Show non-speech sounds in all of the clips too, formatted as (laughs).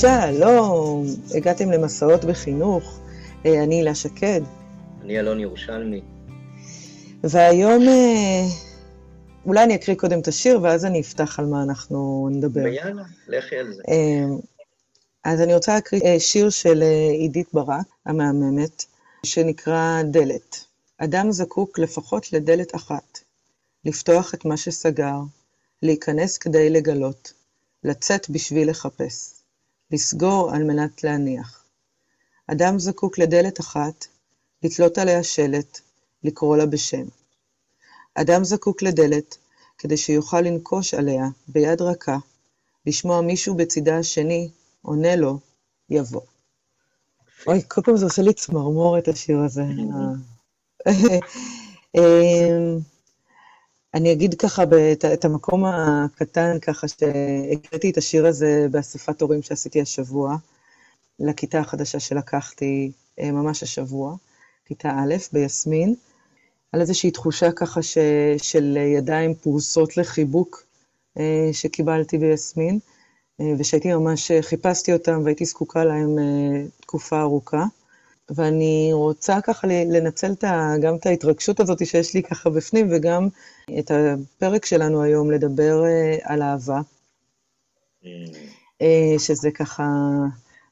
שלום, הגעתם למסעות בחינוך. אה, אני הילה שקד. אני אלון ירושלמי. והיום אה, אולי אני אקריא קודם את השיר, ואז אני אפתח על מה אנחנו נדבר. ויאללה, לכי על זה. אה, אז אני רוצה להקריא שיר של עידית ברק, המהממת, שנקרא דלת. אדם זקוק לפחות לדלת אחת, לפתוח את מה שסגר, להיכנס כדי לגלות, לצאת בשביל לחפש. לסגור על מנת להניח. אדם זקוק לדלת אחת, לתלות עליה שלט, לקרוא לה בשם. אדם זקוק לדלת כדי שיוכל לנקוש עליה ביד רכה, לשמוע מישהו בצידה השני עונה לו, יבוא. אוי, כל פעם זה עושה לי צמרמורת, השיר הזה. (laughs) אני אגיד ככה את המקום הקטן, ככה שהקראתי את השיר הזה באספת הורים שעשיתי השבוע, לכיתה החדשה שלקחתי אה, ממש השבוע, כיתה א', ביסמין, על איזושהי תחושה ככה ש, של ידיים פרוסות לחיבוק אה, שקיבלתי ביסמין, אה, ושהייתי ממש, חיפשתי אותם והייתי זקוקה להם תקופה ארוכה. ואני רוצה ככה לנצל גם את ההתרגשות הזאת שיש לי ככה בפנים, וגם את הפרק שלנו היום לדבר אה, על אהבה, mm. אה, שזה ככה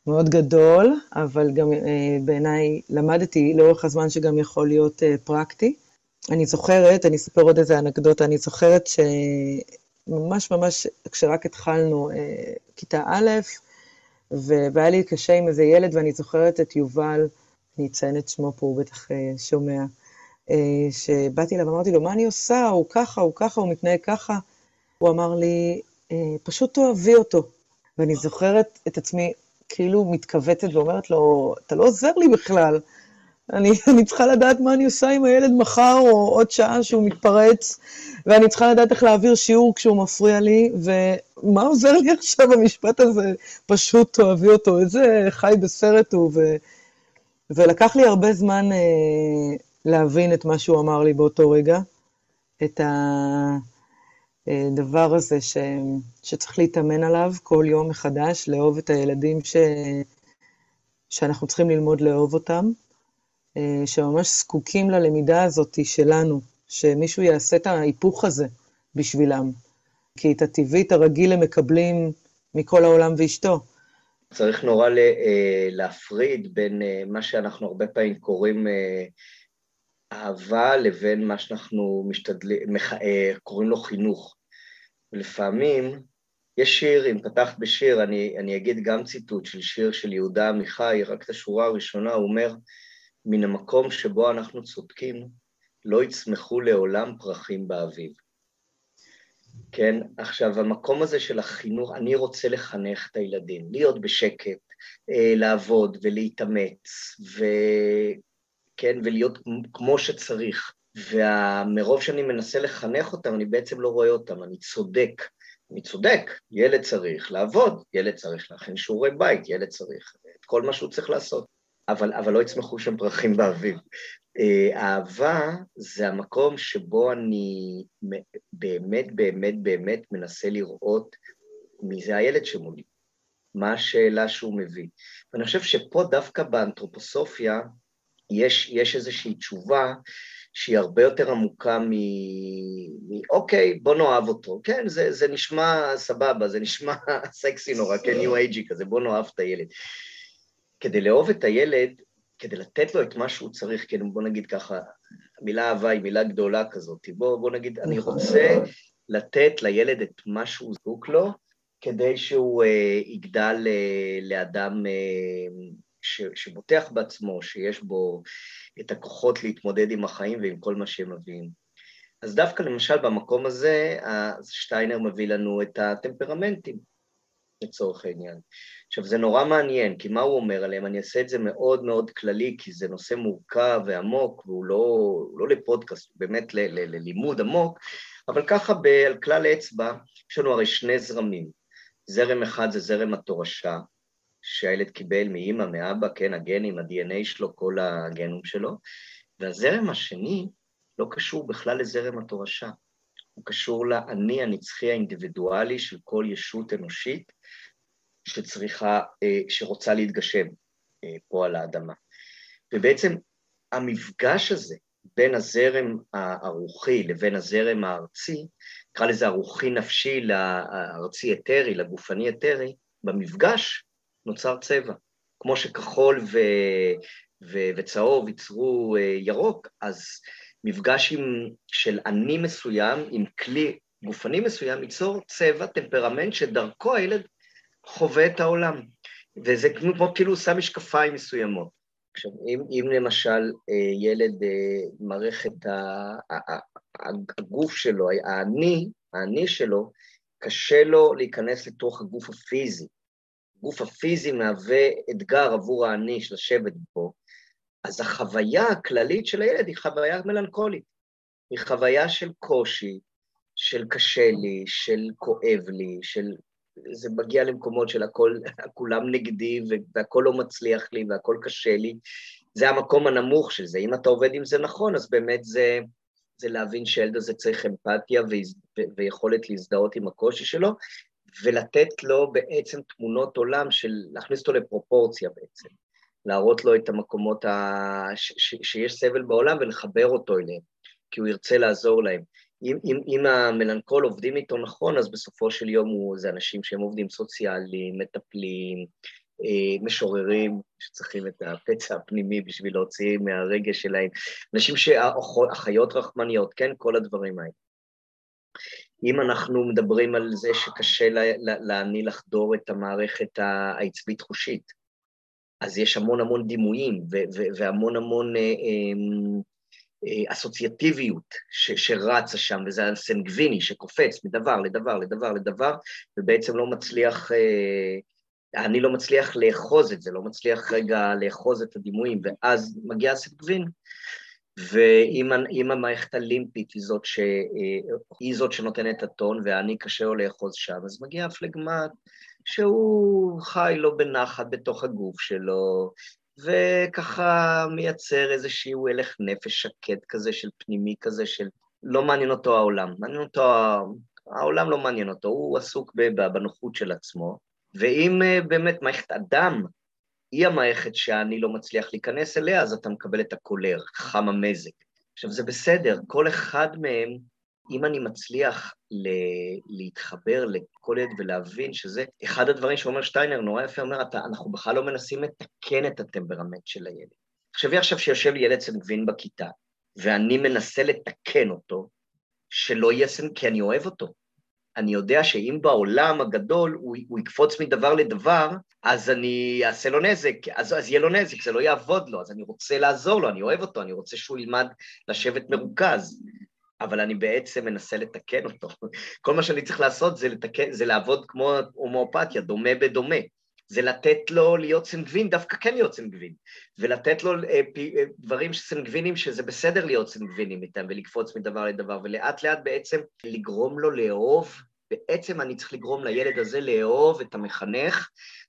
מאוד גדול, אבל גם אה, בעיניי למדתי לאורך הזמן שגם יכול להיות פרקטי. אני זוכרת, אני אספר עוד איזה אנקדוטה, אני זוכרת שממש ממש כשרק התחלנו כיתה א', והיה לי קשה עם איזה ילד, ואני זוכרת את יובל, אני אציין את שמו פה, הוא בטח שומע, אה, שבאתי אליו ואמרתי לו, מה אני עושה? הוא ככה, הוא ככה, הוא מתנהג ככה. הוא אמר לי, אה, פשוט תאהבי אותו. ואני זוכרת את עצמי כאילו מתכווצת ואומרת לו, אתה לא עוזר לי בכלל. אני, אני צריכה לדעת מה אני עושה עם הילד מחר, או עוד שעה שהוא מתפרץ, ואני צריכה לדעת איך להעביר שיעור כשהוא מפריע לי, ומה עוזר לי עכשיו המשפט הזה? פשוט תאהבי אותו, איזה חי בסרט הוא. ולקח לי הרבה זמן אה, להבין את מה שהוא אמר לי באותו רגע, את הדבר הזה ש, שצריך להתאמן עליו כל יום מחדש, לאהוב את הילדים ש, שאנחנו צריכים ללמוד לאהוב אותם, שממש זקוקים ללמידה הזאת שלנו, שמישהו יעשה את ההיפוך הזה בשבילם. כי את הטבעית הרגיל הם מקבלים מכל העולם ואשתו. צריך נורא אה, להפריד בין אה, מה שאנחנו הרבה פעמים קוראים אה, אהבה לבין מה שאנחנו משתדלים, קוראים לו חינוך. ולפעמים יש שיר, אם פתחת בשיר, אני, אני אגיד גם ציטוט של שיר של יהודה עמיחי, רק את השורה הראשונה, הוא אומר, מן המקום שבו אנחנו צודקים, לא יצמחו לעולם פרחים באביב. כן, עכשיו, המקום הזה של החינוך, אני רוצה לחנך את הילדים, להיות בשקט, אה, לעבוד ולהתאמץ, ו... כן, ולהיות כמו שצריך. ומרוב שאני מנסה לחנך אותם, אני בעצם לא רואה אותם, אני צודק. אני צודק, ילד צריך לעבוד, ילד צריך להכין שיעורי בית, ילד צריך את כל מה שהוא צריך לעשות, אבל, אבל לא יצמחו שם פרחים באביב. אה, אהבה זה המקום שבו אני באמת, באמת, באמת מנסה לראות מי זה הילד שמולי, מה השאלה שהוא מביא. ואני חושב שפה דווקא באנתרופוסופיה, יש, יש איזושהי תשובה שהיא הרבה יותר עמוקה מ... מ... אוקיי, בוא נאהב אותו. כן, זה, זה נשמע סבבה, זה נשמע (laughs) סקסי נורא, כן, ניו אייג'י כזה, בוא נאהב את הילד. כדי לאהוב את הילד, כדי לתת לו את מה שהוא צריך, כן, בוא נגיד ככה, המילה אהבה היא מילה גדולה כזאת, בוא, בוא נגיד, אני רוצה לתת לילד את מה שהוא זקוק לו, כדי שהוא אה, יגדל אה, לאדם אה, ש, שבוטח בעצמו, שיש בו את הכוחות להתמודד עם החיים ועם כל מה שהם מביאים. אז דווקא למשל במקום הזה, שטיינר מביא לנו את הטמפרמנטים, לצורך העניין. עכשיו, זה נורא מעניין, כי מה הוא אומר עליהם? אני אעשה את זה מאוד מאוד כללי, כי זה נושא מורכב ועמוק, והוא לא, לא לפודקאסט, באמת ל, ל, ללימוד עמוק, אבל ככה ב, על כלל אצבע, יש לנו הרי שני זרמים. זרם אחד זה זרם התורשה, שהילד קיבל מאימא, מאבא, כן, הגנים, ה-DNA שלו, כל הגנום שלו, והזרם השני לא קשור בכלל לזרם התורשה, הוא קשור לאני הנצחי האינדיבידואלי של כל ישות אנושית, שצריכה, שרוצה להתגשם פה על האדמה. ובעצם המפגש הזה בין הזרם הרוחי לבין הזרם הארצי, נקרא לזה הרוחי נפשי לארצי אתרי, לגופני אתרי, במפגש נוצר צבע. כמו שכחול ו... ו... וצהוב ייצרו ירוק, אז מפגש עם... של אני מסוים עם כלי גופני מסוים ייצור צבע, טמפרמנט, שדרכו הילד חווה את העולם. וזה כמו כאילו שם משקפיים מסוימות. עכשיו, אם, אם למשל אה, ילד אה, מערכת הגוף שלו, האני, האני שלו, קשה לו להיכנס לתוך הגוף הפיזי. הגוף הפיזי מהווה אתגר עבור האני של לשבת בו, אז החוויה הכללית של הילד היא חוויה מלנכולית. היא חוויה של קושי, של קשה לי, של כואב לי, של זה מגיע למקומות של הכל, כולם נגדי והכל לא מצליח לי והכל קשה לי. זה המקום הנמוך של זה. אם אתה עובד עם זה נכון, אז באמת זה, זה להבין שהילד הזה צריך אמפתיה ויכולת להזדהות עם הקושי שלו, ולתת לו בעצם תמונות עולם של, להכניס אותו לפרופורציה בעצם. להראות לו את המקומות ה... ש... ש... שיש סבל בעולם ולחבר אותו אליהם, כי הוא ירצה לעזור להם. אם, אם, אם המלנכול עובדים איתו נכון, אז בסופו של יום הוא, זה אנשים שהם עובדים סוציאליים, מטפלים, אה, משוררים, שצריכים את הפצע הפנימי בשביל להוציא מהרגש שלהם, אנשים שאחיות רחמניות, כן? כל הדברים האלה. אם אנחנו מדברים על זה שקשה לעני לחדור את המערכת העצבית-חושית, אז יש המון המון דימויים והמון המון אה, אה, אה, אסוציאטיביות שרצה שם, וזה הסנגוויני שקופץ מדבר לדבר לדבר לדבר, ובעצם לא מצליח, אה, אני לא מצליח לאחוז את זה, לא מצליח רגע לאחוז את הדימויים, ואז מגיע הסנגווין, ואם המערכת הלימפית היא זאת, ש, היא זאת שנותנת את הטון, ואני קשה לו לאחוז שם, אז מגיע הפלגמט, שהוא חי לו בנחת בתוך הגוף שלו, וככה מייצר איזשהו הלך נפש שקט כזה של פנימי כזה של לא מעניין אותו העולם, מעניין אותו, העולם לא מעניין אותו, הוא עסוק בנוחות של עצמו, ואם אה, באמת מערכת אדם היא המערכת שאני לא מצליח להיכנס אליה, אז אתה מקבל את הקולר, חם המזג. עכשיו, זה בסדר, כל אחד מהם אם אני מצליח ל- להתחבר לכל ילד ולהבין שזה, אחד הדברים שאומר שטיינר, נורא יפה, אומר, אתה, אנחנו בכלל לא מנסים לתקן את הטמפרמנט של הילד. תחשבי עכשיו שיושב ילד סנגווין בכיתה, ואני מנסה לתקן אותו, שלא יהיה סנגווין, כי אני אוהב אותו. אני יודע שאם בעולם הגדול הוא, הוא יקפוץ מדבר לדבר, אז אני אעשה לו נזק, אז, אז יהיה לו נזק, זה לא יעבוד לו, אז אני רוצה לעזור לו, אני אוהב אותו, אני רוצה שהוא ילמד לשבת מרוכז. אבל אני בעצם מנסה לתקן אותו. כל מה שאני צריך לעשות זה, לתקן, זה לעבוד כמו הומואפתיה, דומה בדומה. זה לתת לו להיות סנגווין, דווקא כן להיות סנגווין, ולתת לו אה, פי, אה, דברים סנגווינים שזה בסדר להיות סנגווינים איתם ולקפוץ מדבר לדבר, ולאט לאט בעצם לגרום לו לאהוב, בעצם אני צריך לגרום לילד הזה לאהוב את המחנך,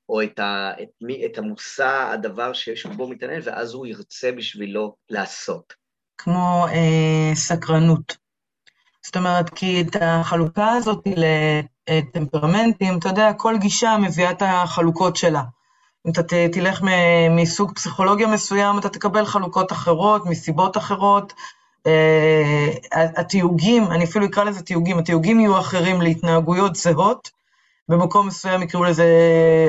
או את, ה, את, מי, את המושא, הדבר שיש בו מתעניין, ואז הוא ירצה בשבילו לעשות. כמו אה, סקרנות. זאת אומרת, כי את החלוקה הזאת לטמפרמנטים, אתה יודע, כל גישה מביאה את החלוקות שלה. אם אתה תלך מסוג פסיכולוגיה מסוים, אתה תקבל חלוקות אחרות, מסיבות אחרות. אה, התיוגים, אני אפילו אקרא לזה תיוגים, התיוגים יהיו אחרים להתנהגויות זהות, במקום מסוים יקראו לזה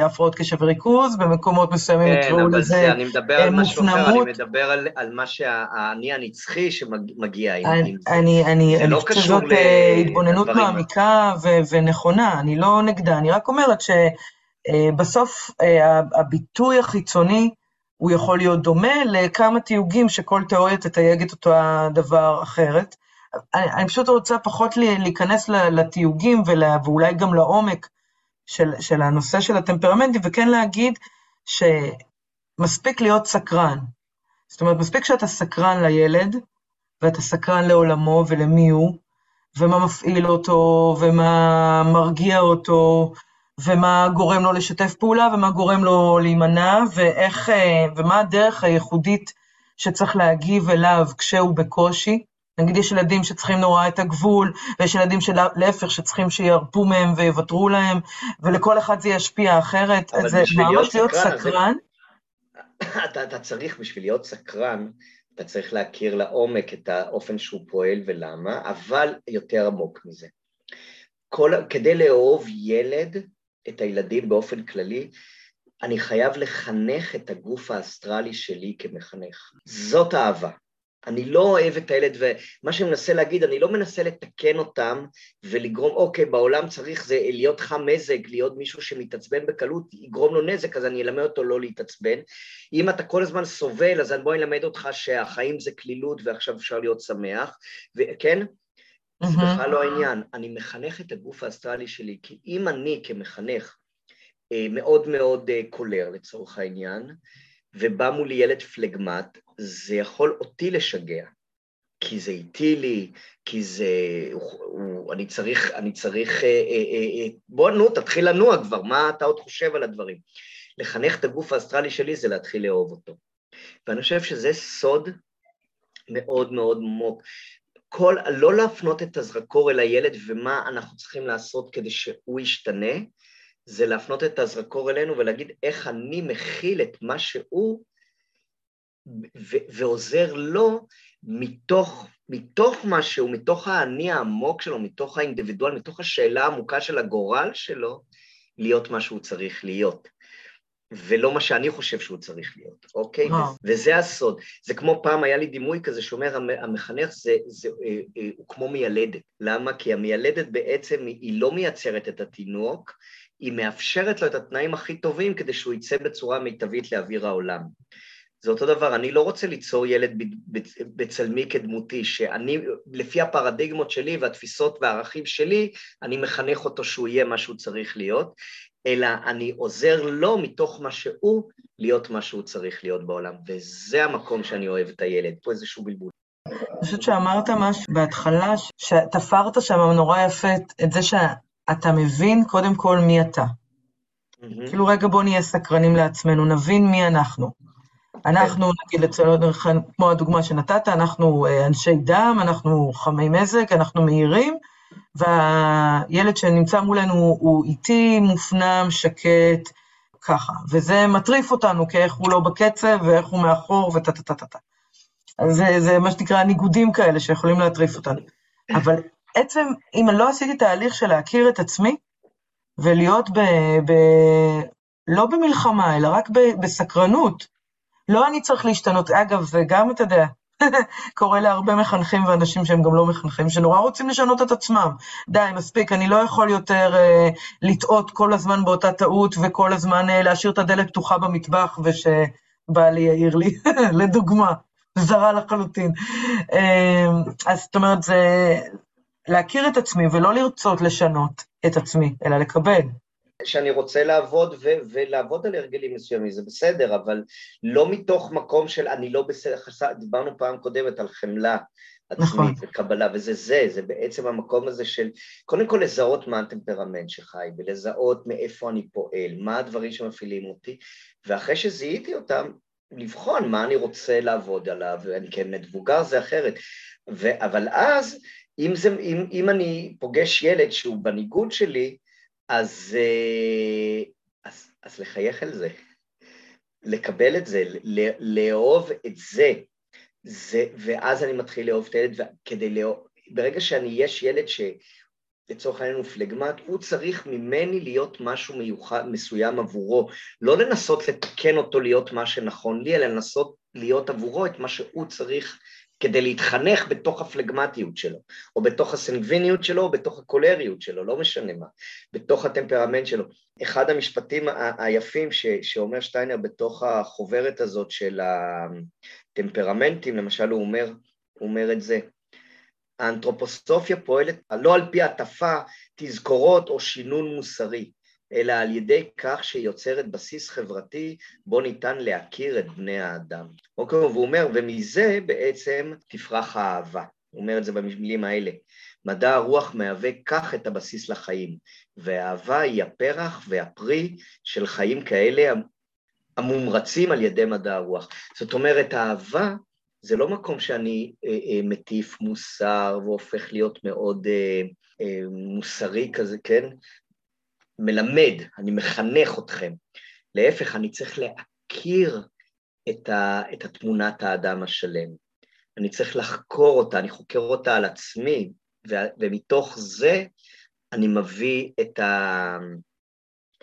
הפרעות קשב וריכוז, במקומות מסוימים כן, יקראו לזה מופנמות. כן, אבל אני מדבר על משהו אחר, אני מדבר על, על מה שהאני הנצחי שמגיע עם, אני, עם זה. אני, אני, אני לא חושבת שזאת אה, התבוננות מעמיקה ו- ונכונה, אני לא נגדה, אני רק אומרת שבסוף אה, אה, הביטוי החיצוני, הוא יכול להיות דומה לכמה תיוגים שכל תיאוריה תתייג את אותו הדבר אחרת. אני, אני פשוט רוצה פחות להיכנס לתיוגים ואולי גם לעומק של, של הנושא של הטמפרמנטים, וכן להגיד שמספיק להיות סקרן. זאת אומרת, מספיק שאתה סקרן לילד, ואתה סקרן לעולמו ולמי הוא, ומה מפעיל אותו, ומה מרגיע אותו, ומה גורם לו לשתף פעולה, ומה גורם לו להימנע, ואיך, ומה הדרך הייחודית שצריך להגיב אליו כשהוא בקושי. נגיד יש ילדים שצריכים נורא את הגבול, ויש ילדים שלהפך, שצריכים שירפו מהם ויוותרו להם, ולכל אחד זה ישפיע אחרת. זה ממש להיות סקרן. אתה, אתה צריך, בשביל להיות סקרן, אתה צריך להכיר לעומק את האופן שהוא פועל ולמה, אבל יותר עמוק מזה. כל, כדי לאהוב ילד, את הילדים באופן כללי, אני חייב לחנך את הגוף האסטרלי שלי כמחנך. זאת אהבה. אני לא אוהב את הילד, ומה שאני מנסה להגיד, אני לא מנסה לתקן אותם ולגרום, אוקיי, בעולם צריך זה להיות חם מזג, להיות מישהו שמתעצבן בקלות, יגרום לו נזק, אז אני אלמד אותו לא להתעצבן. אם אתה כל הזמן סובל, אז בוא אני אלמד אותך שהחיים זה כלילות ועכשיו אפשר להיות שמח, וכן? Mm-hmm. זה בכלל לא העניין. אני מחנך את הגוף האסטרלי שלי, כי אם אני כמחנך אה, מאוד מאוד אה, קולר לצורך העניין, ובא מולי ילד פלגמט, זה יכול אותי לשגע, כי זה איטי לי, כי זה... הוא, אני צריך, אני צריך... אה, אה, אה, בוא, נו, תתחיל לנוע כבר, מה אתה עוד חושב על הדברים? לחנך את הגוף האסטרלי שלי זה להתחיל לאהוב אותו. ואני חושב שזה סוד מאוד מאוד עמוק. כל, לא להפנות את הזרקור אל הילד ומה אנחנו צריכים לעשות כדי שהוא ישתנה, זה להפנות את הזרקור אלינו ולהגיד איך אני מכיל את מה שהוא ועוזר לו מתוך, מתוך משהו, מתוך האני העמוק שלו, מתוך האינדיבידואל, מתוך השאלה העמוקה של הגורל שלו, להיות מה שהוא צריך להיות. ולא מה שאני חושב שהוא צריך להיות, אוקיי? וואו. וזה הסוד. זה כמו פעם, היה לי דימוי כזה שאומר, המחנך זה, זה, אה, אה, הוא כמו מיילדת. למה? כי המיילדת בעצם היא לא מייצרת את התינוק, היא מאפשרת לו את התנאים הכי טובים כדי שהוא יצא בצורה מיטבית לאוויר העולם. זה אותו דבר, אני לא רוצה ליצור ילד בצלמי כדמותי, שאני, לפי הפרדיגמות שלי והתפיסות והערכים שלי, אני מחנך אותו שהוא יהיה מה שהוא צריך להיות, אלא אני עוזר לו מתוך מה שהוא, להיות מה שהוא צריך להיות בעולם. וזה המקום שאני אוהב את הילד, פה איזשהו בלבול. אני חושבת שאמרת משהו בהתחלה, שתפרת שם נורא יפה את זה שאתה מבין קודם כל מי אתה. כאילו, רגע, בוא נהיה סקרנים לעצמנו, נבין מי אנחנו. אנחנו, נגיד, לצורך כמו הדוגמה שנתת, אנחנו אה, אנשי דם, אנחנו חמי מזג, אנחנו מהירים, והילד שנמצא מולנו הוא איטי, מופנם, שקט, ככה. וזה מטריף אותנו, כי איך הוא לא בקצב, ואיך הוא מאחור, וטה טה טה טה טה. אז זה, זה מה שנקרא ניגודים כאלה שיכולים להטריף אותנו. אבל (laughs) עצם, אם לא עשיתי תהליך של להכיר את עצמי, ולהיות ב... ב לא במלחמה, אלא רק ב, בסקרנות, לא אני צריך להשתנות. אגב, זה גם, אתה יודע, (laughs) קורה להרבה מחנכים ואנשים שהם גם לא מחנכים, שנורא רוצים לשנות את עצמם. די, מספיק, אני לא יכול יותר אה, לטעות כל הזמן באותה טעות, וכל הזמן אה, להשאיר את הדלת פתוחה במטבח, ושבעלי יעיר לי, (laughs) לדוגמה, זרה לחלוטין. אה, אז זאת אומרת, זה להכיר את עצמי ולא לרצות לשנות את עצמי, אלא לקבל. שאני רוצה לעבוד ו- ולעבוד על הרגלים מסוימים, זה בסדר, אבל לא מתוך מקום של אני לא בסדר, דיברנו פעם קודמת על חמלה עצמית נכון. וקבלה, וזה זה, זה בעצם המקום הזה של קודם כל לזהות מה הטמפרמנט שחי, ולזהות מאיפה אני פועל, מה הדברים שמפעילים אותי, ואחרי שזיהיתי אותם, לבחון מה אני רוצה לעבוד עליו, ואני כן מבוגר זה אחרת, ו- אבל אז, אם, זה, אם, אם אני פוגש ילד שהוא בניגוד שלי, אז, אה, אז, אז לחייך על זה, לקבל את זה, לאהוב את זה, זה, ואז אני מתחיל לאהוב את הילד, כדי לאהוב, ברגע שאני, יש ילד שלצורך העניין הוא פלגמט, הוא צריך ממני להיות משהו מיוחד, מסוים עבורו, לא לנסות לתקן אותו להיות מה שנכון לי, אלא לנסות להיות עבורו את מה שהוא צריך כדי להתחנך בתוך הפלגמטיות שלו, או בתוך הסנגביניות שלו, או בתוך הקולריות שלו, לא משנה מה, בתוך הטמפרמנט שלו. אחד המשפטים היפים ש, שאומר שטיינר בתוך החוברת הזאת של הטמפרמנטים, למשל הוא אומר, הוא אומר את זה, האנתרופוסופיה פועלת לא על פי הטפה, תזכורות או שינון מוסרי, אלא על ידי כך שהיא יוצרת בסיס חברתי בו ניתן להכיר את בני האדם. אוקיי, והוא אומר, ומזה בעצם תפרח האהבה. הוא אומר את זה במילים האלה. מדע הרוח מהווה כך את הבסיס לחיים, והאהבה היא הפרח והפרי של חיים כאלה המומרצים על ידי מדע הרוח. זאת אומרת, האהבה זה לא מקום שאני אה, אה, מטיף מוסר והופך להיות מאוד אה, אה, מוסרי כזה, כן? מלמד, אני מחנך אתכם. להפך, אני צריך להכיר את, ה, את התמונת האדם השלם. אני צריך לחקור אותה, אני חוקר אותה על עצמי, ו, ומתוך זה אני מביא את, ה,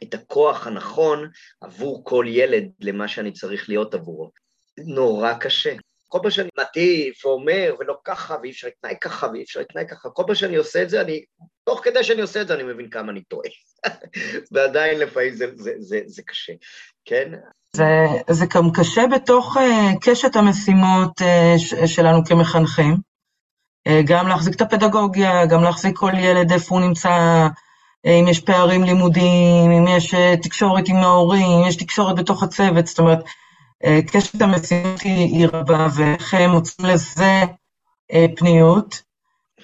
את הכוח הנכון עבור כל ילד למה שאני צריך להיות עבורו. נורא קשה. כל פעם שאני מטיף ואומר, ולא ככה, ואי אפשר להתנהג ככה, ואי אפשר להתנהג ככה, כל פעם שאני עושה את זה, אני, תוך כדי שאני עושה את זה, אני מבין כמה אני טועה. (laughs) ועדיין לפעמים זה, זה, זה, זה קשה, כן? זה, זה גם קשה בתוך uh, קשת המשימות uh, שלנו כמחנכים, uh, גם להחזיק את הפדגוגיה, גם להחזיק כל ילד איפה הוא נמצא, אם יש פערים לימודיים, אם יש תקשורת עם ההורים, אם יש תקשורת בתוך הצוות, זאת אומרת, קשת המשימות היא, רבה, ואיך מוצאים לזה uh, פניות.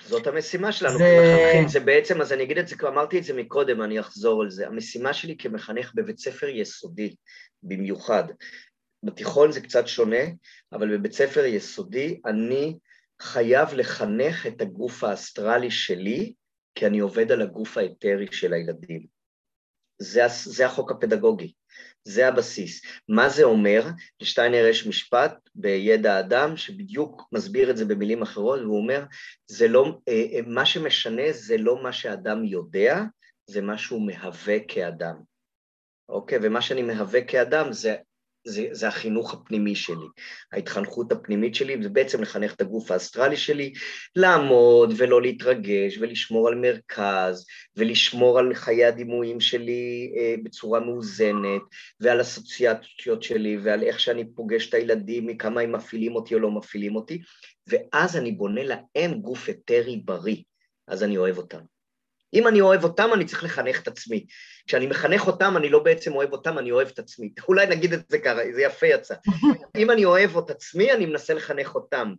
זאת המשימה שלנו זה... כמחנכים, זה בעצם, אז אני אגיד את זה, כבר אמרתי את זה מקודם, אני אחזור על זה. המשימה שלי כמחנך בבית ספר יסודי, במיוחד. בתיכון זה קצת שונה, אבל בבית ספר יסודי אני חייב לחנך את הגוף האסטרלי שלי, כי אני עובד על הגוף האתרי של הילדים. זה, זה החוק הפדגוגי. זה הבסיס. מה זה אומר? לשטיינר יש משפט בידע אדם שבדיוק מסביר את זה במילים אחרות, והוא אומר, זה לא, אה, אה, מה שמשנה זה לא מה שאדם יודע, זה מה שהוא מהווה כאדם. אוקיי? ומה שאני מהווה כאדם זה זה, זה החינוך הפנימי שלי. ההתחנכות הפנימית שלי זה בעצם לחנך את הגוף האסטרלי שלי, לעמוד ולא להתרגש ולשמור על מרכז ולשמור על חיי הדימויים שלי אה, בצורה מאוזנת ועל אסוציאציות שלי ועל איך שאני פוגש את הילדים, מכמה הם מפעילים אותי או לא מפעילים אותי, ואז אני בונה להם גוף אתרי בריא, אז אני אוהב אותם. אם אני אוהב אותם, אני צריך לחנך את עצמי. כשאני מחנך אותם, אני לא בעצם אוהב אותם, אני אוהב את עצמי. (laughs) אולי נגיד את זה ככה, זה יפה יצא. (laughs) אם אני אוהב את עצמי, אני מנסה לחנך אותם.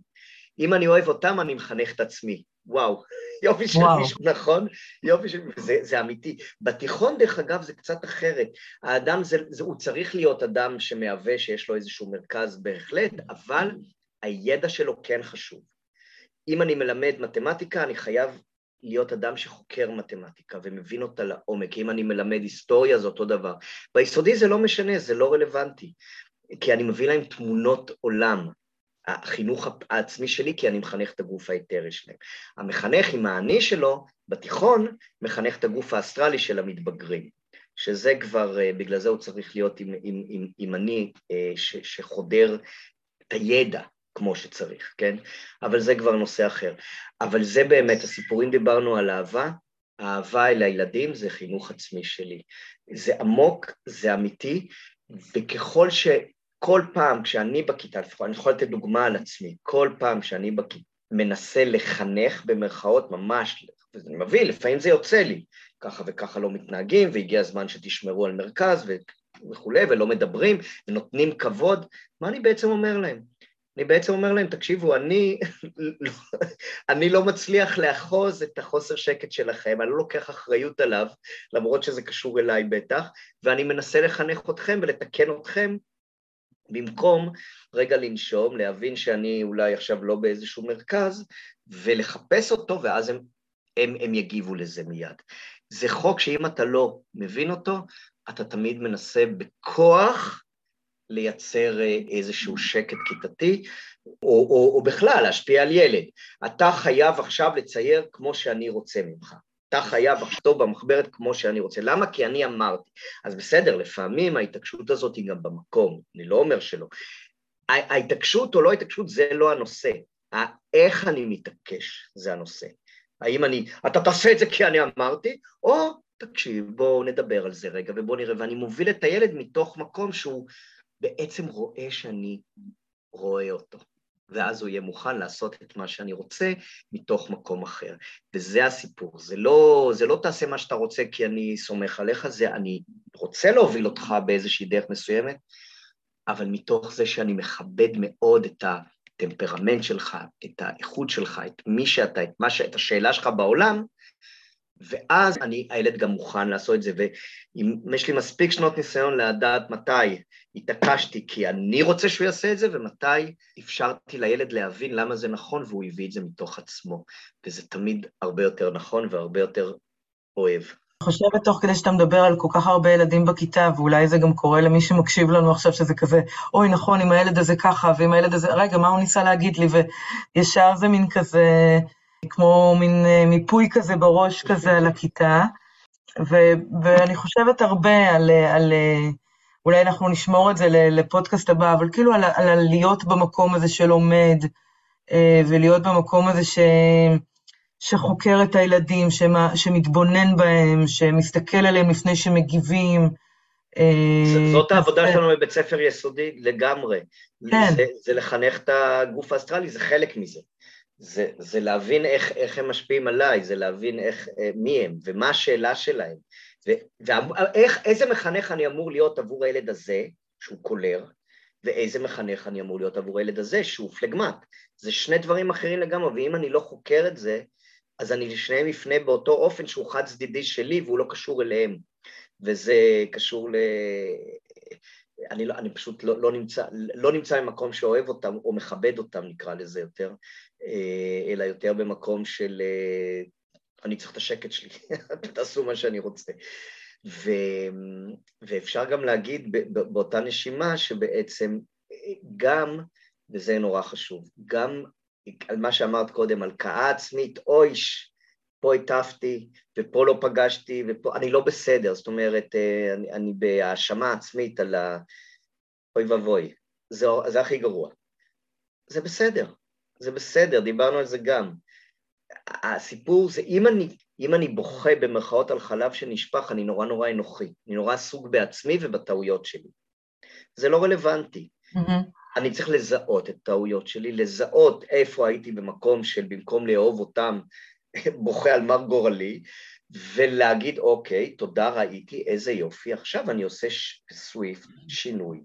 אם אני אוהב אותם, אני מחנך את עצמי. וואו, (laughs) יופי של מישהו, נכון? יופי של... זה, זה אמיתי. בתיכון, דרך אגב, זה קצת אחרת. האדם, זה, זה, הוא צריך להיות אדם שמהווה, שיש לו איזשהו מרכז בהחלט, אבל הידע שלו כן חשוב. אם אני מלמד מתמטיקה, אני חייב להיות אדם שחוקר מתמטיקה ומבין אותה לעומק. אם אני מלמד היסטוריה זה אותו דבר. ביסודי זה לא משנה, זה לא רלוונטי, כי אני מביא להם תמונות עולם. החינוך העצמי שלי, כי אני מחנך את הגוף האתרי שלהם. המחנך עם האני שלו, בתיכון, מחנך את הגוף האסטרלי של המתבגרים. שזה כבר, אה, בגלל זה הוא צריך להיות עם, עם, עם, עם אני אה, ש, שחודר את הידע, כמו שצריך, כן? אבל זה כבר נושא אחר. אבל זה באמת, הסיפורים דיברנו על אהבה, אהבה אל הילדים זה חינוך עצמי שלי. זה עמוק, זה אמיתי, וככל ש... כל פעם כשאני בכיתה, אני יכול לתת דוגמה על עצמי, כל פעם שאני בכיתה מנסה לחנך במרכאות ממש, ואני מבין, לפעמים זה יוצא לי, ככה וככה לא מתנהגים, והגיע הזמן שתשמרו על מרכז וכולי, ולא מדברים, ונותנים כבוד, מה אני בעצם אומר להם? אני בעצם אומר להם, תקשיבו, אני, (laughs) אני לא מצליח לאחוז את החוסר שקט שלכם, אני לא לוקח אחריות עליו, למרות שזה קשור אליי בטח, ואני מנסה לחנך אתכם ולתקן אתכם במקום רגע לנשום, להבין שאני אולי עכשיו לא באיזשהו מרכז, ולחפש אותו, ואז הם, הם, הם יגיבו לזה מיד. זה חוק שאם אתה לא מבין אותו, אתה תמיד מנסה בכוח לייצר אה, איזשהו שקט כיתתי, או, או, או בכלל להשפיע על ילד. אתה חייב עכשיו לצייר כמו שאני רוצה ממך. אתה חייב לכתוב במחברת כמו שאני רוצה. למה? כי אני אמרתי. אז בסדר, לפעמים ההתעקשות הזאת היא גם במקום, אני לא אומר שלא. ההתעקשות או לא ההתעקשות זה לא הנושא. איך אני מתעקש זה הנושא. האם אני, אתה תעשה את זה כי אני אמרתי, או תקשיב, בואו נדבר על זה רגע ובואו נראה, ואני מוביל את הילד מתוך מקום שהוא בעצם רואה שאני רואה אותו, ואז הוא יהיה מוכן לעשות את מה שאני רוצה מתוך מקום אחר. וזה הסיפור, זה לא, זה לא תעשה מה שאתה רוצה כי אני סומך עליך, זה אני רוצה להוביל אותך באיזושהי דרך מסוימת, אבל מתוך זה שאני מכבד מאוד את הטמפרמנט שלך, את האיכות שלך, את מי שאתה, את, ש... את השאלה שלך בעולם, ואז אני, הילד גם מוכן לעשות את זה, ואם יש לי מספיק שנות ניסיון לדעת מתי התעקשתי כי אני רוצה שהוא יעשה את זה, ומתי אפשרתי לילד להבין למה זה נכון, והוא הביא את זה מתוך עצמו. וזה תמיד הרבה יותר נכון והרבה יותר אוהב. אני חושבת תוך כדי שאתה מדבר על כל כך הרבה ילדים בכיתה, ואולי זה גם קורה למי שמקשיב לנו עכשיו, שזה כזה, אוי, נכון, אם הילד הזה ככה, ואם הילד הזה, רגע, מה הוא ניסה להגיד לי? וישר זה מין כזה, כמו מין אה, מיפוי כזה בראש כזה על הכיתה. ו- ואני חושבת הרבה על, על, אולי אנחנו נשמור את זה לפודקאסט הבא, אבל כאילו על, על להיות במקום הזה שלומד, אה, ולהיות במקום הזה ש... שחוקר את הילדים, שמה, שמתבונן בהם, שמסתכל עליהם לפני שמגיבים. אה, זאת העבודה שלנו בבית ספר יסודי לגמרי. כן. זה, זה לחנך את הגוף האסטרלי, זה חלק מזה. זה, זה להבין איך, איך הם משפיעים עליי, זה להבין איך, אה, מי הם ומה השאלה שלהם. ואיזה מחנך אני אמור להיות עבור הילד הזה, שהוא קולר, ואיזה מחנך אני אמור להיות עבור הילד הזה, שהוא פלגמט. זה שני דברים אחרים לגמרי, ואם אני לא חוקר את זה, אז אני לשניהם אפנה באותו אופן שהוא חד צדדי שלי והוא לא קשור אליהם. וזה קשור ל... אני, לא, אני פשוט לא, לא, נמצא, לא נמצא במקום שאוהב אותם או מכבד אותם, נקרא לזה יותר, אלא יותר במקום של אה, אני צריך את השקט שלי, (laughs) תעשו מה שאני רוצה. ו, ואפשר גם להגיד באותה נשימה שבעצם גם, וזה נורא חשוב, גם על מה שאמרת קודם, הלקאה עצמית, אויש, פה הטפתי, ופה לא פגשתי, ופה, אני לא בסדר, זאת אומרת, אה, אני, אני בהאשמה עצמית על ה... אוי ואבוי, זה, זה הכי גרוע. זה בסדר, זה בסדר, דיברנו על זה גם. הסיפור זה, אם אני, אם אני בוכה במרכאות על חלב שנשפך, אני נורא נורא אנוכי, אני נורא עסוק בעצמי ובטעויות שלי. זה לא רלוונטי. Mm-hmm. אני צריך לזהות את הטעויות שלי, לזהות איפה הייתי במקום של במקום לאהוב אותם, (laughs) בוכה על מר גורלי, ולהגיד, אוקיי, תודה, ראיתי, איזה יופי, עכשיו אני עושה סוויפט, שינוי,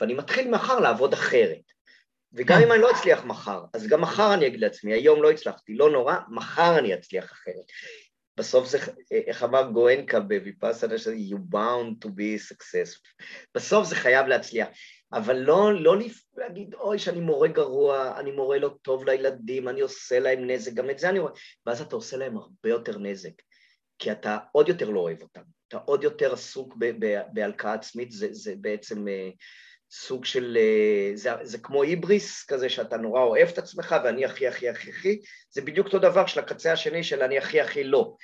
ואני מתחיל מחר לעבוד אחרת. וגם אם אני לא אצליח מחר, אז גם מחר אני אגיד לעצמי, היום לא הצלחתי, לא נורא, מחר אני אצליח אחרת. בסוף זה, איך אמר גואנקה בוויפאסנה, you bound to be successful. בסוף זה חייב להצליח. אבל לא, לא להגיד, אוי, שאני מורה גרוע, אני מורה לא טוב לילדים, אני עושה להם נזק, גם את זה אני רואה, ואז אתה עושה להם הרבה יותר נזק, כי אתה עוד יותר לא אוהב אותם, אתה עוד יותר עסוק בהלקאה עצמית, זה, זה בעצם uh, סוג של, uh, זה, זה כמו היבריס כזה, שאתה נורא אוהב את עצמך, ואני הכי הכי הכי הכי, זה בדיוק אותו דבר של הקצה השני של אני הכי הכי לא,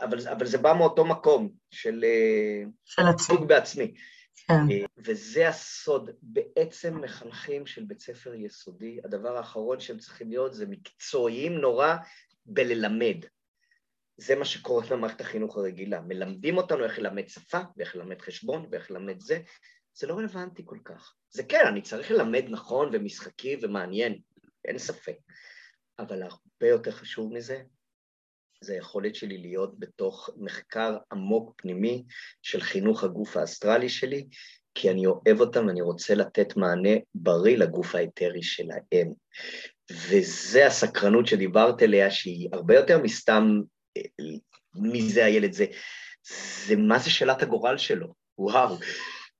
אבל, אבל זה בא מאותו מקום של, uh, של סוג בעצמי. כן. אה, וזה הסוד. בעצם מחנכים של בית ספר יסודי, הדבר האחרון שהם צריכים להיות זה מקצועיים נורא בללמד. זה מה שקורה במערכת החינוך הרגילה. מלמדים אותנו איך ללמד שפה, ואיך ללמד חשבון, ואיך ללמד זה. זה לא רלוונטי כל כך. זה כן, אני צריך ללמד נכון ומשחקי ומעניין, אין ספק. אבל הרבה יותר חשוב מזה, זה היכולת שלי להיות בתוך מחקר עמוק פנימי של חינוך הגוף האסטרלי שלי, כי אני אוהב אותם ואני רוצה לתת מענה בריא לגוף האתרי שלהם. וזה הסקרנות שדיברת עליה, שהיא הרבה יותר מסתם מי זה הילד, זה, זה מה זה שאלת הגורל שלו, וואו.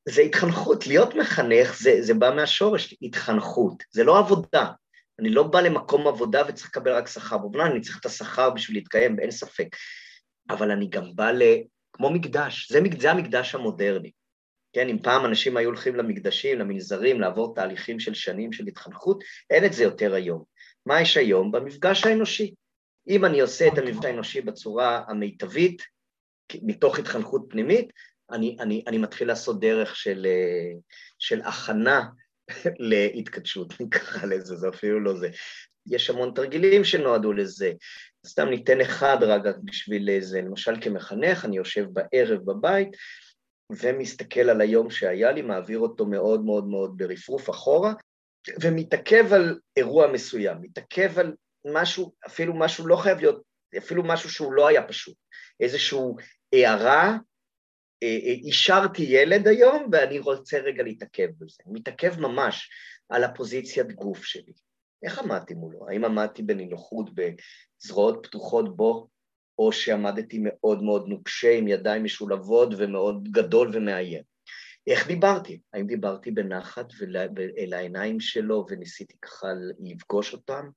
זה התחנכות, להיות מחנך זה, זה בא מהשורש, התחנכות, זה לא עבודה, אני לא בא למקום עבודה וצריך לקבל רק שכר. בבנן אני צריך את השכר בשביל להתקיים, אין ספק. אבל אני גם בא ל... כמו מקדש, זה, זה המקדש המודרני. כן, אם פעם אנשים היו הולכים למקדשים, למנזרים, לעבור תהליכים של שנים של התחנכות, אין את זה יותר היום. מה יש היום? במפגש האנושי. אם אני עושה את המפגש האנושי בצורה המיטבית, מתוך התחנכות פנימית, אני, אני, אני מתחיל לעשות דרך של, אה, של הכנה (laughs) להתכתשות, (laughs) נקרא לזה, זה אפילו לא זה. יש המון תרגילים שנועדו לזה. סתם ניתן אחד רגע בשביל זה. למשל כמחנך, אני יושב בערב בבית ומסתכל על היום שהיה לי, מעביר אותו מאוד מאוד מאוד ברפרוף אחורה, ומתעכב על אירוע מסוים, מתעכב על משהו, אפילו משהו לא חייב להיות, אפילו משהו שהוא לא היה פשוט, איזושהי הערה אישרתי ילד היום ואני רוצה רגע להתעכב בזה. מתעכב ממש על הפוזיציית גוף שלי. איך עמדתי מולו? האם עמדתי בנינוחות, בזרועות פתוחות בו, או שעמדתי מאוד מאוד נוקשה עם ידיים משולבות ומאוד גדול ומאיים. איך דיברתי? האם דיברתי בנחת אל העיניים שלו וניסיתי ככה לפגוש אותם,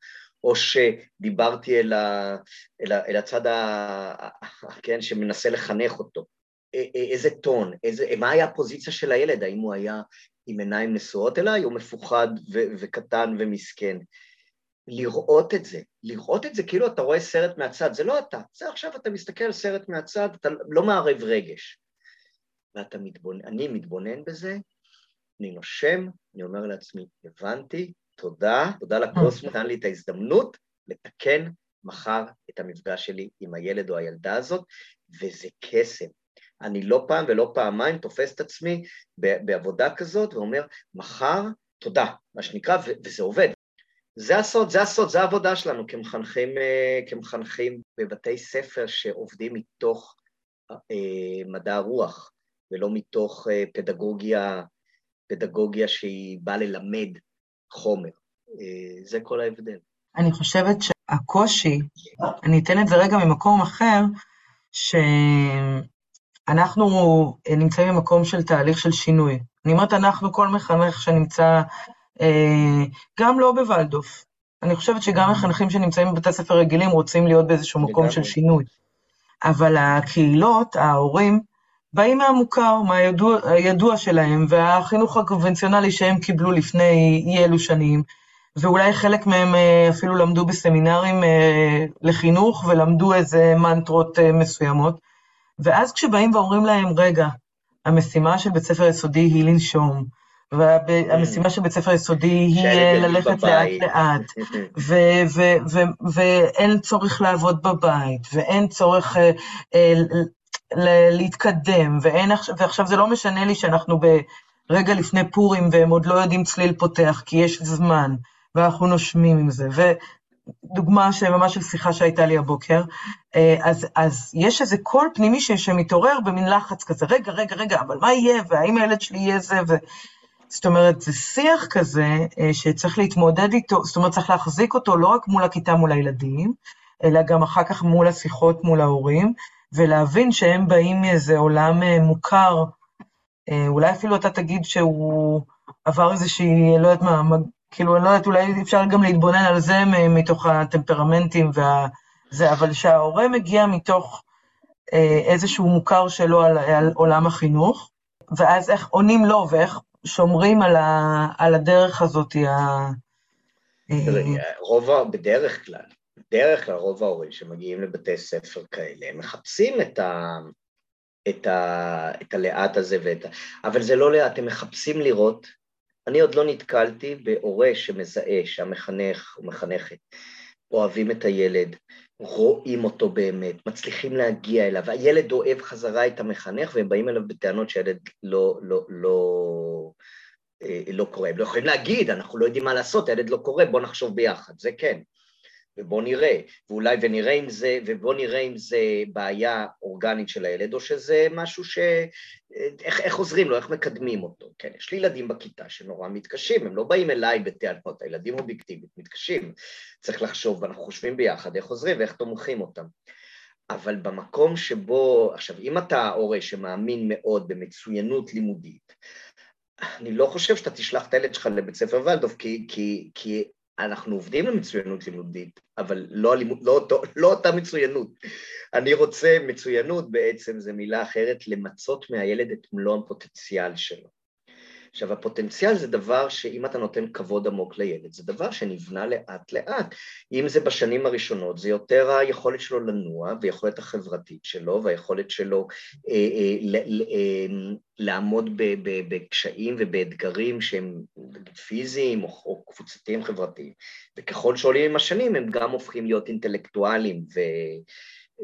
או שדיברתי אל, ה, אל, ה, אל הצד ה, כן, שמנסה לחנך אותו? איזה טון, איזה, מה היה הפוזיציה של הילד? האם הוא היה עם עיניים נשואות אליי, או מפוחד ו- וקטן ומסכן? לראות את זה, לראות את זה כאילו אתה רואה סרט מהצד, זה לא אתה, זה עכשיו אתה מסתכל על סרט מהצד, אתה לא מערב רגש. ואתה מתבונן, אני מתבונן בזה, אני נושם, אני אומר לעצמי, הבנתי, תודה, תודה לקוסמוס, נתן לי את ההזדמנות לתקן מחר את המפגש שלי עם הילד או הילדה הזאת, וזה קסם. אני לא פעם ולא פעמיים תופס את עצמי בעבודה כזאת ואומר, מחר, תודה, מה שנקרא, וזה עובד. זה הסוד, זה הסוד, זה העבודה שלנו כמחנכים, אה, כמחנכים בבתי ספר שעובדים מתוך אה, מדע הרוח, ולא מתוך אה, פדגוגיה, פדגוגיה שהיא באה ללמד חומר. זה כל ההבדל. אני חושבת שהקושי, אני אתן את זה רגע ממקום אחר, שאנחנו נמצאים במקום של תהליך של שינוי. אני אומרת אנחנו, כל מחנך שנמצא אה, גם לא בוולדוף. אני חושבת שגם מחנכים שנמצאים בבתי ספר רגילים רוצים להיות באיזשהו מקום של שינוי. אבל הקהילות, ההורים, באים מהמוכר, מהידוע שלהם, והחינוך הקונבנציונלי שהם קיבלו לפני אי אלו שנים, ואולי חלק מהם אה, אפילו למדו בסמינרים אה, לחינוך ולמדו איזה מנטרות מסוימות. ואז כשבאים ואומרים להם, רגע, המשימה של בית ספר יסודי היא לנשום, והמשימה של בית ספר יסודי היא ללכת לאט-לאט, ואין צורך לעבוד בבית, ואין צורך אה, אה, להתקדם, ועכשיו זה לא משנה לי שאנחנו ברגע לפני פורים והם עוד לא יודעים צליל פותח, כי יש זמן, ואנחנו נושמים עם זה. ודוגמה ממש של שיחה שהייתה לי הבוקר, אז, אז יש איזה קול פנימי שמתעורר במין לחץ כזה, רגע, רגע, רגע, אבל מה יהיה, והאם הילד שלי יהיה זה, ו... זאת אומרת, זה שיח כזה אה, שצריך להתמודד איתו, זאת אומרת, צריך להחזיק אותו לא רק מול הכיתה, מול הילדים, אלא גם אחר כך מול השיחות מול ההורים, ולהבין שהם באים מאיזה עולם אה, מוכר, אה, אולי אפילו אתה תגיד שהוא עבר איזושהי, לא יודעת מה, כאילו, אני לא יודעת, אולי אפשר גם להתבונן על זה מתוך הטמפרמנטים וזה, אבל שההורה מגיע מתוך איזשהו מוכר שלו על, על עולם החינוך, ואז איך עונים לו ואיך שומרים על, ה, על הדרך הזאת. ה... רוב, בדרך כלל, בדרך כלל רוב ההורים שמגיעים לבתי ספר כאלה, הם מחפשים את, ה, את, ה, את הלאט הזה ואת ה... אבל זה לא לאט, הם מחפשים לראות. אני עוד לא נתקלתי בהורה שמזהה שהמחנך או מחנכת אוהבים את הילד, רואים אותו באמת, מצליחים להגיע אליו, הילד אוהב חזרה את המחנך והם באים אליו בטענות שהילד לא, לא, לא, אה, לא קורא. הם לא יכולים להגיד, אנחנו לא יודעים מה לעשות, הילד לא קורא, בואו נחשוב ביחד, זה כן. ובואו נראה, ואולי ונראה אם זה, ובואו נראה אם זה בעיה אורגנית של הילד, או שזה משהו ש... איך, איך עוזרים לו, איך מקדמים אותו, כן? יש לי ילדים בכיתה שנורא מתקשים, הם לא באים אליי בטענות, הילדים אובייקטיבית מתקשים, צריך לחשוב, ואנחנו חושבים ביחד איך עוזרים ואיך תומכים אותם. אבל במקום שבו, עכשיו, אם אתה הורה שמאמין מאוד במצוינות לימודית, אני לא חושב שאתה תשלח את הילד שלך לבית ספר ולדוף, כי, כי, כי אנחנו עובדים למצוינות לימודית, אבל לא, הלימוד, לא, אותו, לא אותה מצוינות. אני רוצה, מצוינות בעצם זה מילה אחרת, למצות מהילד את מלוא הפוטנציאל שלו. עכשיו, הפוטנציאל זה דבר שאם אתה נותן כבוד עמוק לילד, זה דבר שנבנה לאט-לאט. אם זה בשנים הראשונות, זה יותר היכולת שלו לנוע, ויכולת החברתית שלו, והיכולת שלו אה, אה, ל, אה, לעמוד בקשיים ובאתגרים שהם פיזיים או, או קבוצתיים חברתיים. וככל שעולים עם השנים, הם גם הופכים להיות אינטלקטואלים ו...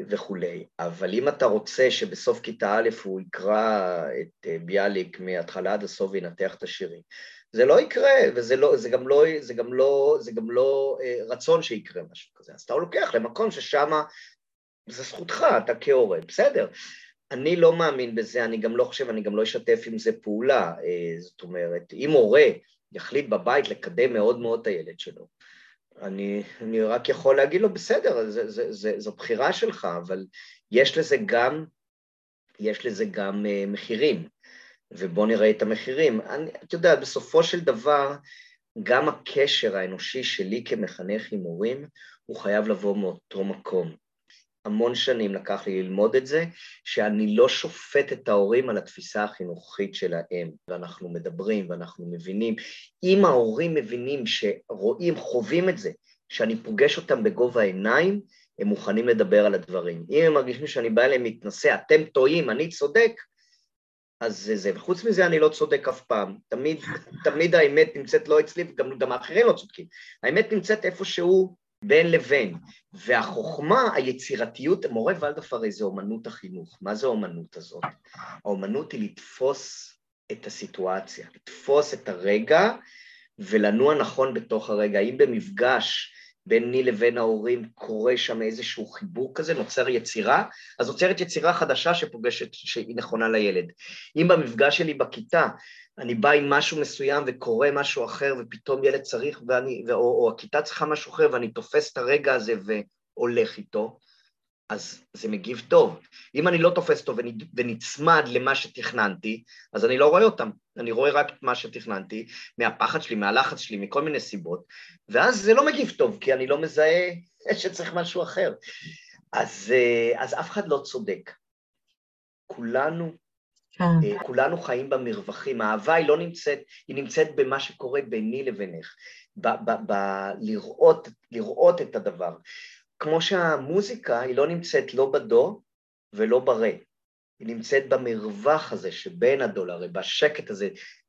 וכולי. אבל אם אתה רוצה שבסוף כיתה א' הוא יקרא את אה, ביאליק מההתחלה עד הסוף וינתח את השירים, זה לא יקרה, וזה לא, זה גם לא, זה גם לא, זה גם לא אה, רצון שיקרה משהו כזה. אז אתה לוקח למקום ששם זה זכותך, אתה כהורה, בסדר. אני לא מאמין בזה, אני גם לא חושב, אני גם לא אשתף עם זה פעולה. אה, זאת אומרת, אם הורה יחליט בבית לקדם מאוד מאוד את הילד שלו, אני, אני רק יכול להגיד לו, בסדר, זה, זה, זה, זו בחירה שלך, אבל יש לזה גם, יש לזה גם uh, מחירים, ובוא נראה את המחירים. אני, אתה יודע, בסופו של דבר, גם הקשר האנושי שלי כמחנך עם הורים, הוא חייב לבוא מאותו מקום. המון שנים לקח לי ללמוד את זה, שאני לא שופט את ההורים על התפיסה החינוכית שלהם, ואנחנו מדברים ואנחנו מבינים. אם ההורים מבינים שרואים, חווים את זה, שאני פוגש אותם בגובה העיניים, הם מוכנים לדבר על הדברים. אם הם מרגישים שאני בא אליהם להתנשא, אתם טועים, אני צודק, אז זה זה. וחוץ מזה אני לא צודק אף פעם. תמיד, תמיד האמת נמצאת לא אצלי, וגם גם האחרים לא צודקים. האמת נמצאת איפשהו בין לבין. והחוכמה, היצירתיות, מורה ולדוף הרי זה אומנות החינוך. מה זה האומנות הזאת? האומנות היא לתפוס את הסיטואציה, לתפוס את הרגע ולנוע נכון בתוך הרגע. אם במפגש ביני לבין ההורים קורה שם איזשהו חיבור כזה, נוצר יצירה, אז נוצרת יצירה חדשה שפוגשת, שהיא נכונה לילד. אם במפגש שלי בכיתה אני בא עם משהו מסוים וקורה משהו אחר ופתאום ילד צריך, ואני, או, או הכיתה צריכה משהו אחר ואני תופס את הרגע הזה והולך איתו, אז זה מגיב טוב. אם אני לא תופס טוב ונצמד למה שתכננתי, אז אני לא רואה אותם. אני רואה רק מה שתכננתי, מהפחד שלי, מהלחץ שלי, מכל מיני סיבות, ואז זה לא מגיב טוב, כי אני לא מזהה (laughs) שצריך משהו אחר. אז, אה, אז אף אחד לא צודק. כולנו, כן. אה, כולנו חיים במרווחים. האהבה היא לא נמצאת, היא נמצאת במה שקורה ביני לבינך, ב- ב- ב- לראות, לראות את הדבר. כמו שהמוזיקה היא לא נמצאת לא בדו ולא ברה, היא נמצאת במרווח הזה שבין הדולר, בשקט הזה,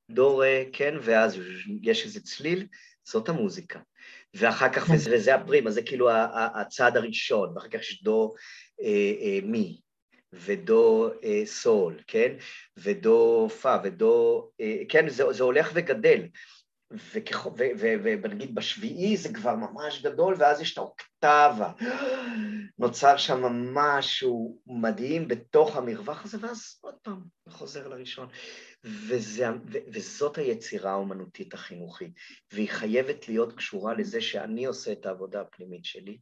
דו רה, כן, ואז יש איזה צליל, זאת המוזיקה. ואחר כך, כן. וזה, וזה הפרים, אז זה כאילו הצעד הראשון, ואחר כך יש דו אה, אה, מי, ודו אה, סול, כן, ודו פה, ודו, אה, כן, זה, זה הולך וגדל. ונגיד בשביעי זה כבר ממש גדול, ואז יש את האוקטבה. נוצר שם משהו מדהים בתוך המרווח הזה, ואז עוד פעם חוזר לראשון. וזה, ו, וזאת היצירה האומנותית החינוכית, והיא חייבת להיות קשורה לזה שאני עושה את העבודה הפנימית שלי,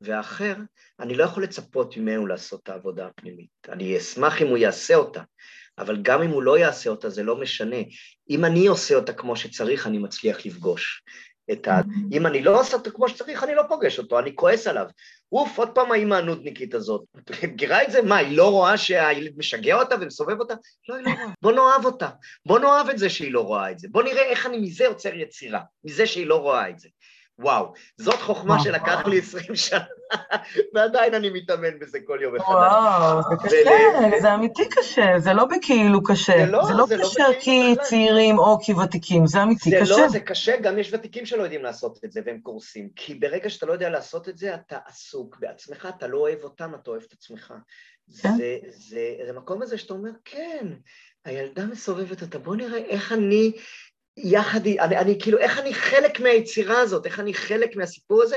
והאחר, אני לא יכול לצפות ממנו לעשות את העבודה הפנימית. אני אשמח אם הוא יעשה אותה, אבל גם אם הוא לא יעשה אותה, זה לא משנה. אם אני עושה אותה כמו שצריך, אני מצליח לפגוש. את ה... Mm-hmm. אם אני לא עושה אותה כמו שצריך, אני לא פוגש אותו, אני כועס עליו. אוף, עוד פעם האמא הנודניקית הזאת. (laughs) מכירה את זה? מה, היא לא רואה שהילד משגע אותה ומסובב אותה? לא, היא לא רואה. בוא נאהב אותה. בוא נאהב את זה שהיא לא רואה את זה. בוא נראה איך אני מזה יוצר יצירה, מזה שהיא לא רואה את זה. וואו, זאת חוכמה שלקח לי עשרים שנה, (laughs) ועדיין אני מתאמן בזה כל יום מחדש. וואו, זה קשה, זה אמיתי קשה, זה לא בכאילו קשה. זה לא, לא, לא קשה כי צעירים או כי ותיקים, זה אמיתי קשה. זה לא, זה קשה, גם יש ותיקים שלא יודעים לעשות את זה והם קורסים. כי ברגע שאתה לא יודע לעשות את זה, אתה עסוק בעצמך, אתה לא אוהב אותם, אתה אוהב את עצמך. כן. זה, זה, זה מקום הזה שאתה אומר, כן, הילדה מסובבת אותה, בוא נראה איך אני יחד, אני, אני כאילו, איך אני חלק מהיצירה הזאת, איך אני חלק מהסיפור הזה,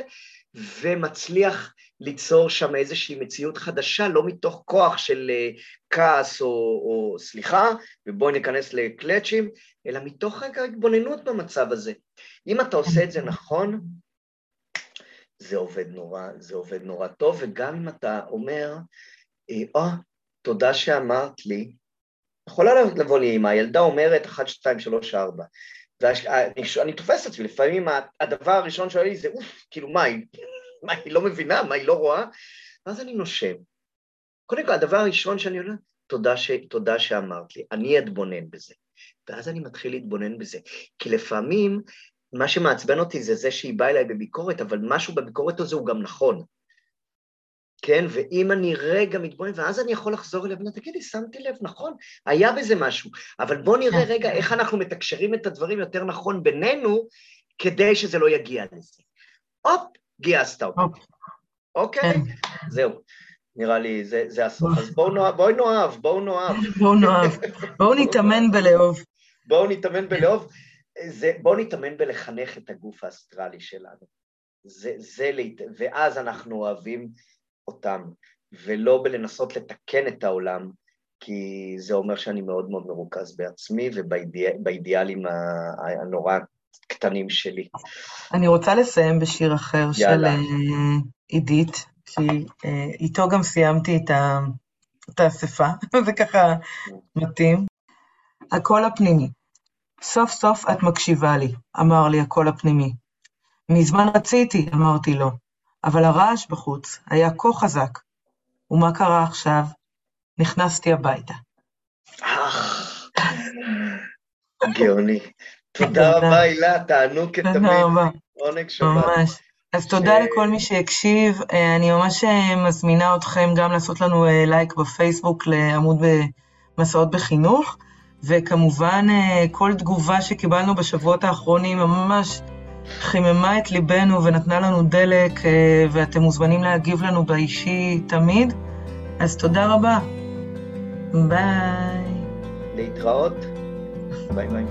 ומצליח ליצור שם איזושהי מציאות חדשה, לא מתוך כוח של uh, כעס או, או סליחה, ובואי ניכנס לקלצ'ים, אלא מתוך רגע התבוננות במצב הזה. אם אתה עושה את זה נכון, זה עובד נורא, זה עובד נורא טוב, וגם אם אתה אומר, או, oh, תודה שאמרת לי, יכולה לבוא לי אימא, הילדה אומרת 1, 2, 3, 4. ואני תופס את עצמי, לפעמים הדבר הראשון שואל לי זה, אוף, כאילו, מה, היא, (laughs) מה, היא לא מבינה? מה, היא לא רואה? ואז אני נושם. קודם כל, הדבר הראשון שאני אומר, תודה, ש, תודה שאמרת לי, אני אתבונן בזה. ואז אני מתחיל להתבונן בזה. כי לפעמים, מה שמעצבן אותי זה זה שהיא באה אליי בביקורת, אבל משהו בביקורת הזו הוא גם נכון. כן? ואם אני רגע מתבונן, ואז אני יכול לחזור ולהגיד, תגידי, שמתי לב, נכון, היה בזה משהו, אבל בוא נראה כן. רגע איך אנחנו מתקשרים את הדברים יותר נכון בינינו, כדי שזה לא יגיע לזה. הופ, גייסת אותי. אוקיי? כן. זהו. נראה לי, זה, זה הסוף. אז בואו נאהב, בואו נאהב, בואו (laughs) נאהב. בואו נאהב. בואו נתאמן בלאהוב. בואו נתאמן בלאהוב. בואו נתאמן בלחנך את הגוף האסטרלי שלנו. זה, זה, ואז אנחנו אוהבים אותם, ולא בלנסות לתקן את העולם, כי זה אומר שאני מאוד מאוד מרוכז בעצמי ובאידיאלים הנורא הקטנים שלי. אני רוצה לסיים בשיר אחר יאללה. של אה, עידית, שאיתו גם סיימתי את, ה, את האספה, (laughs) זה ככה מתאים. הקול הפנימי. סוף סוף את מקשיבה לי, אמר לי הקול הפנימי. מזמן רציתי, אמרתי לו, אבל הרעש בחוץ היה כה חזק. ומה קרה עכשיו? נכנסתי הביתה. גאוני. תודה רבה, הילה, תענוג כתמיד. תודה רבה. עונג שבת. ממש. אז תודה לכל מי שהקשיב. אה, אני ממש אה, מזמינה אתכם גם לעשות לנו אה, לייק בפייסבוק לעמוד במסעות בחינוך, וכמובן כל תגובה שקיבלנו בשבועות האחרונים ממש חיממה את ליבנו ונתנה לנו דלק, ואתם מוזמנים להגיב לנו באישי תמיד. אז תודה רבה. ביי. להתראות. ביי ביי.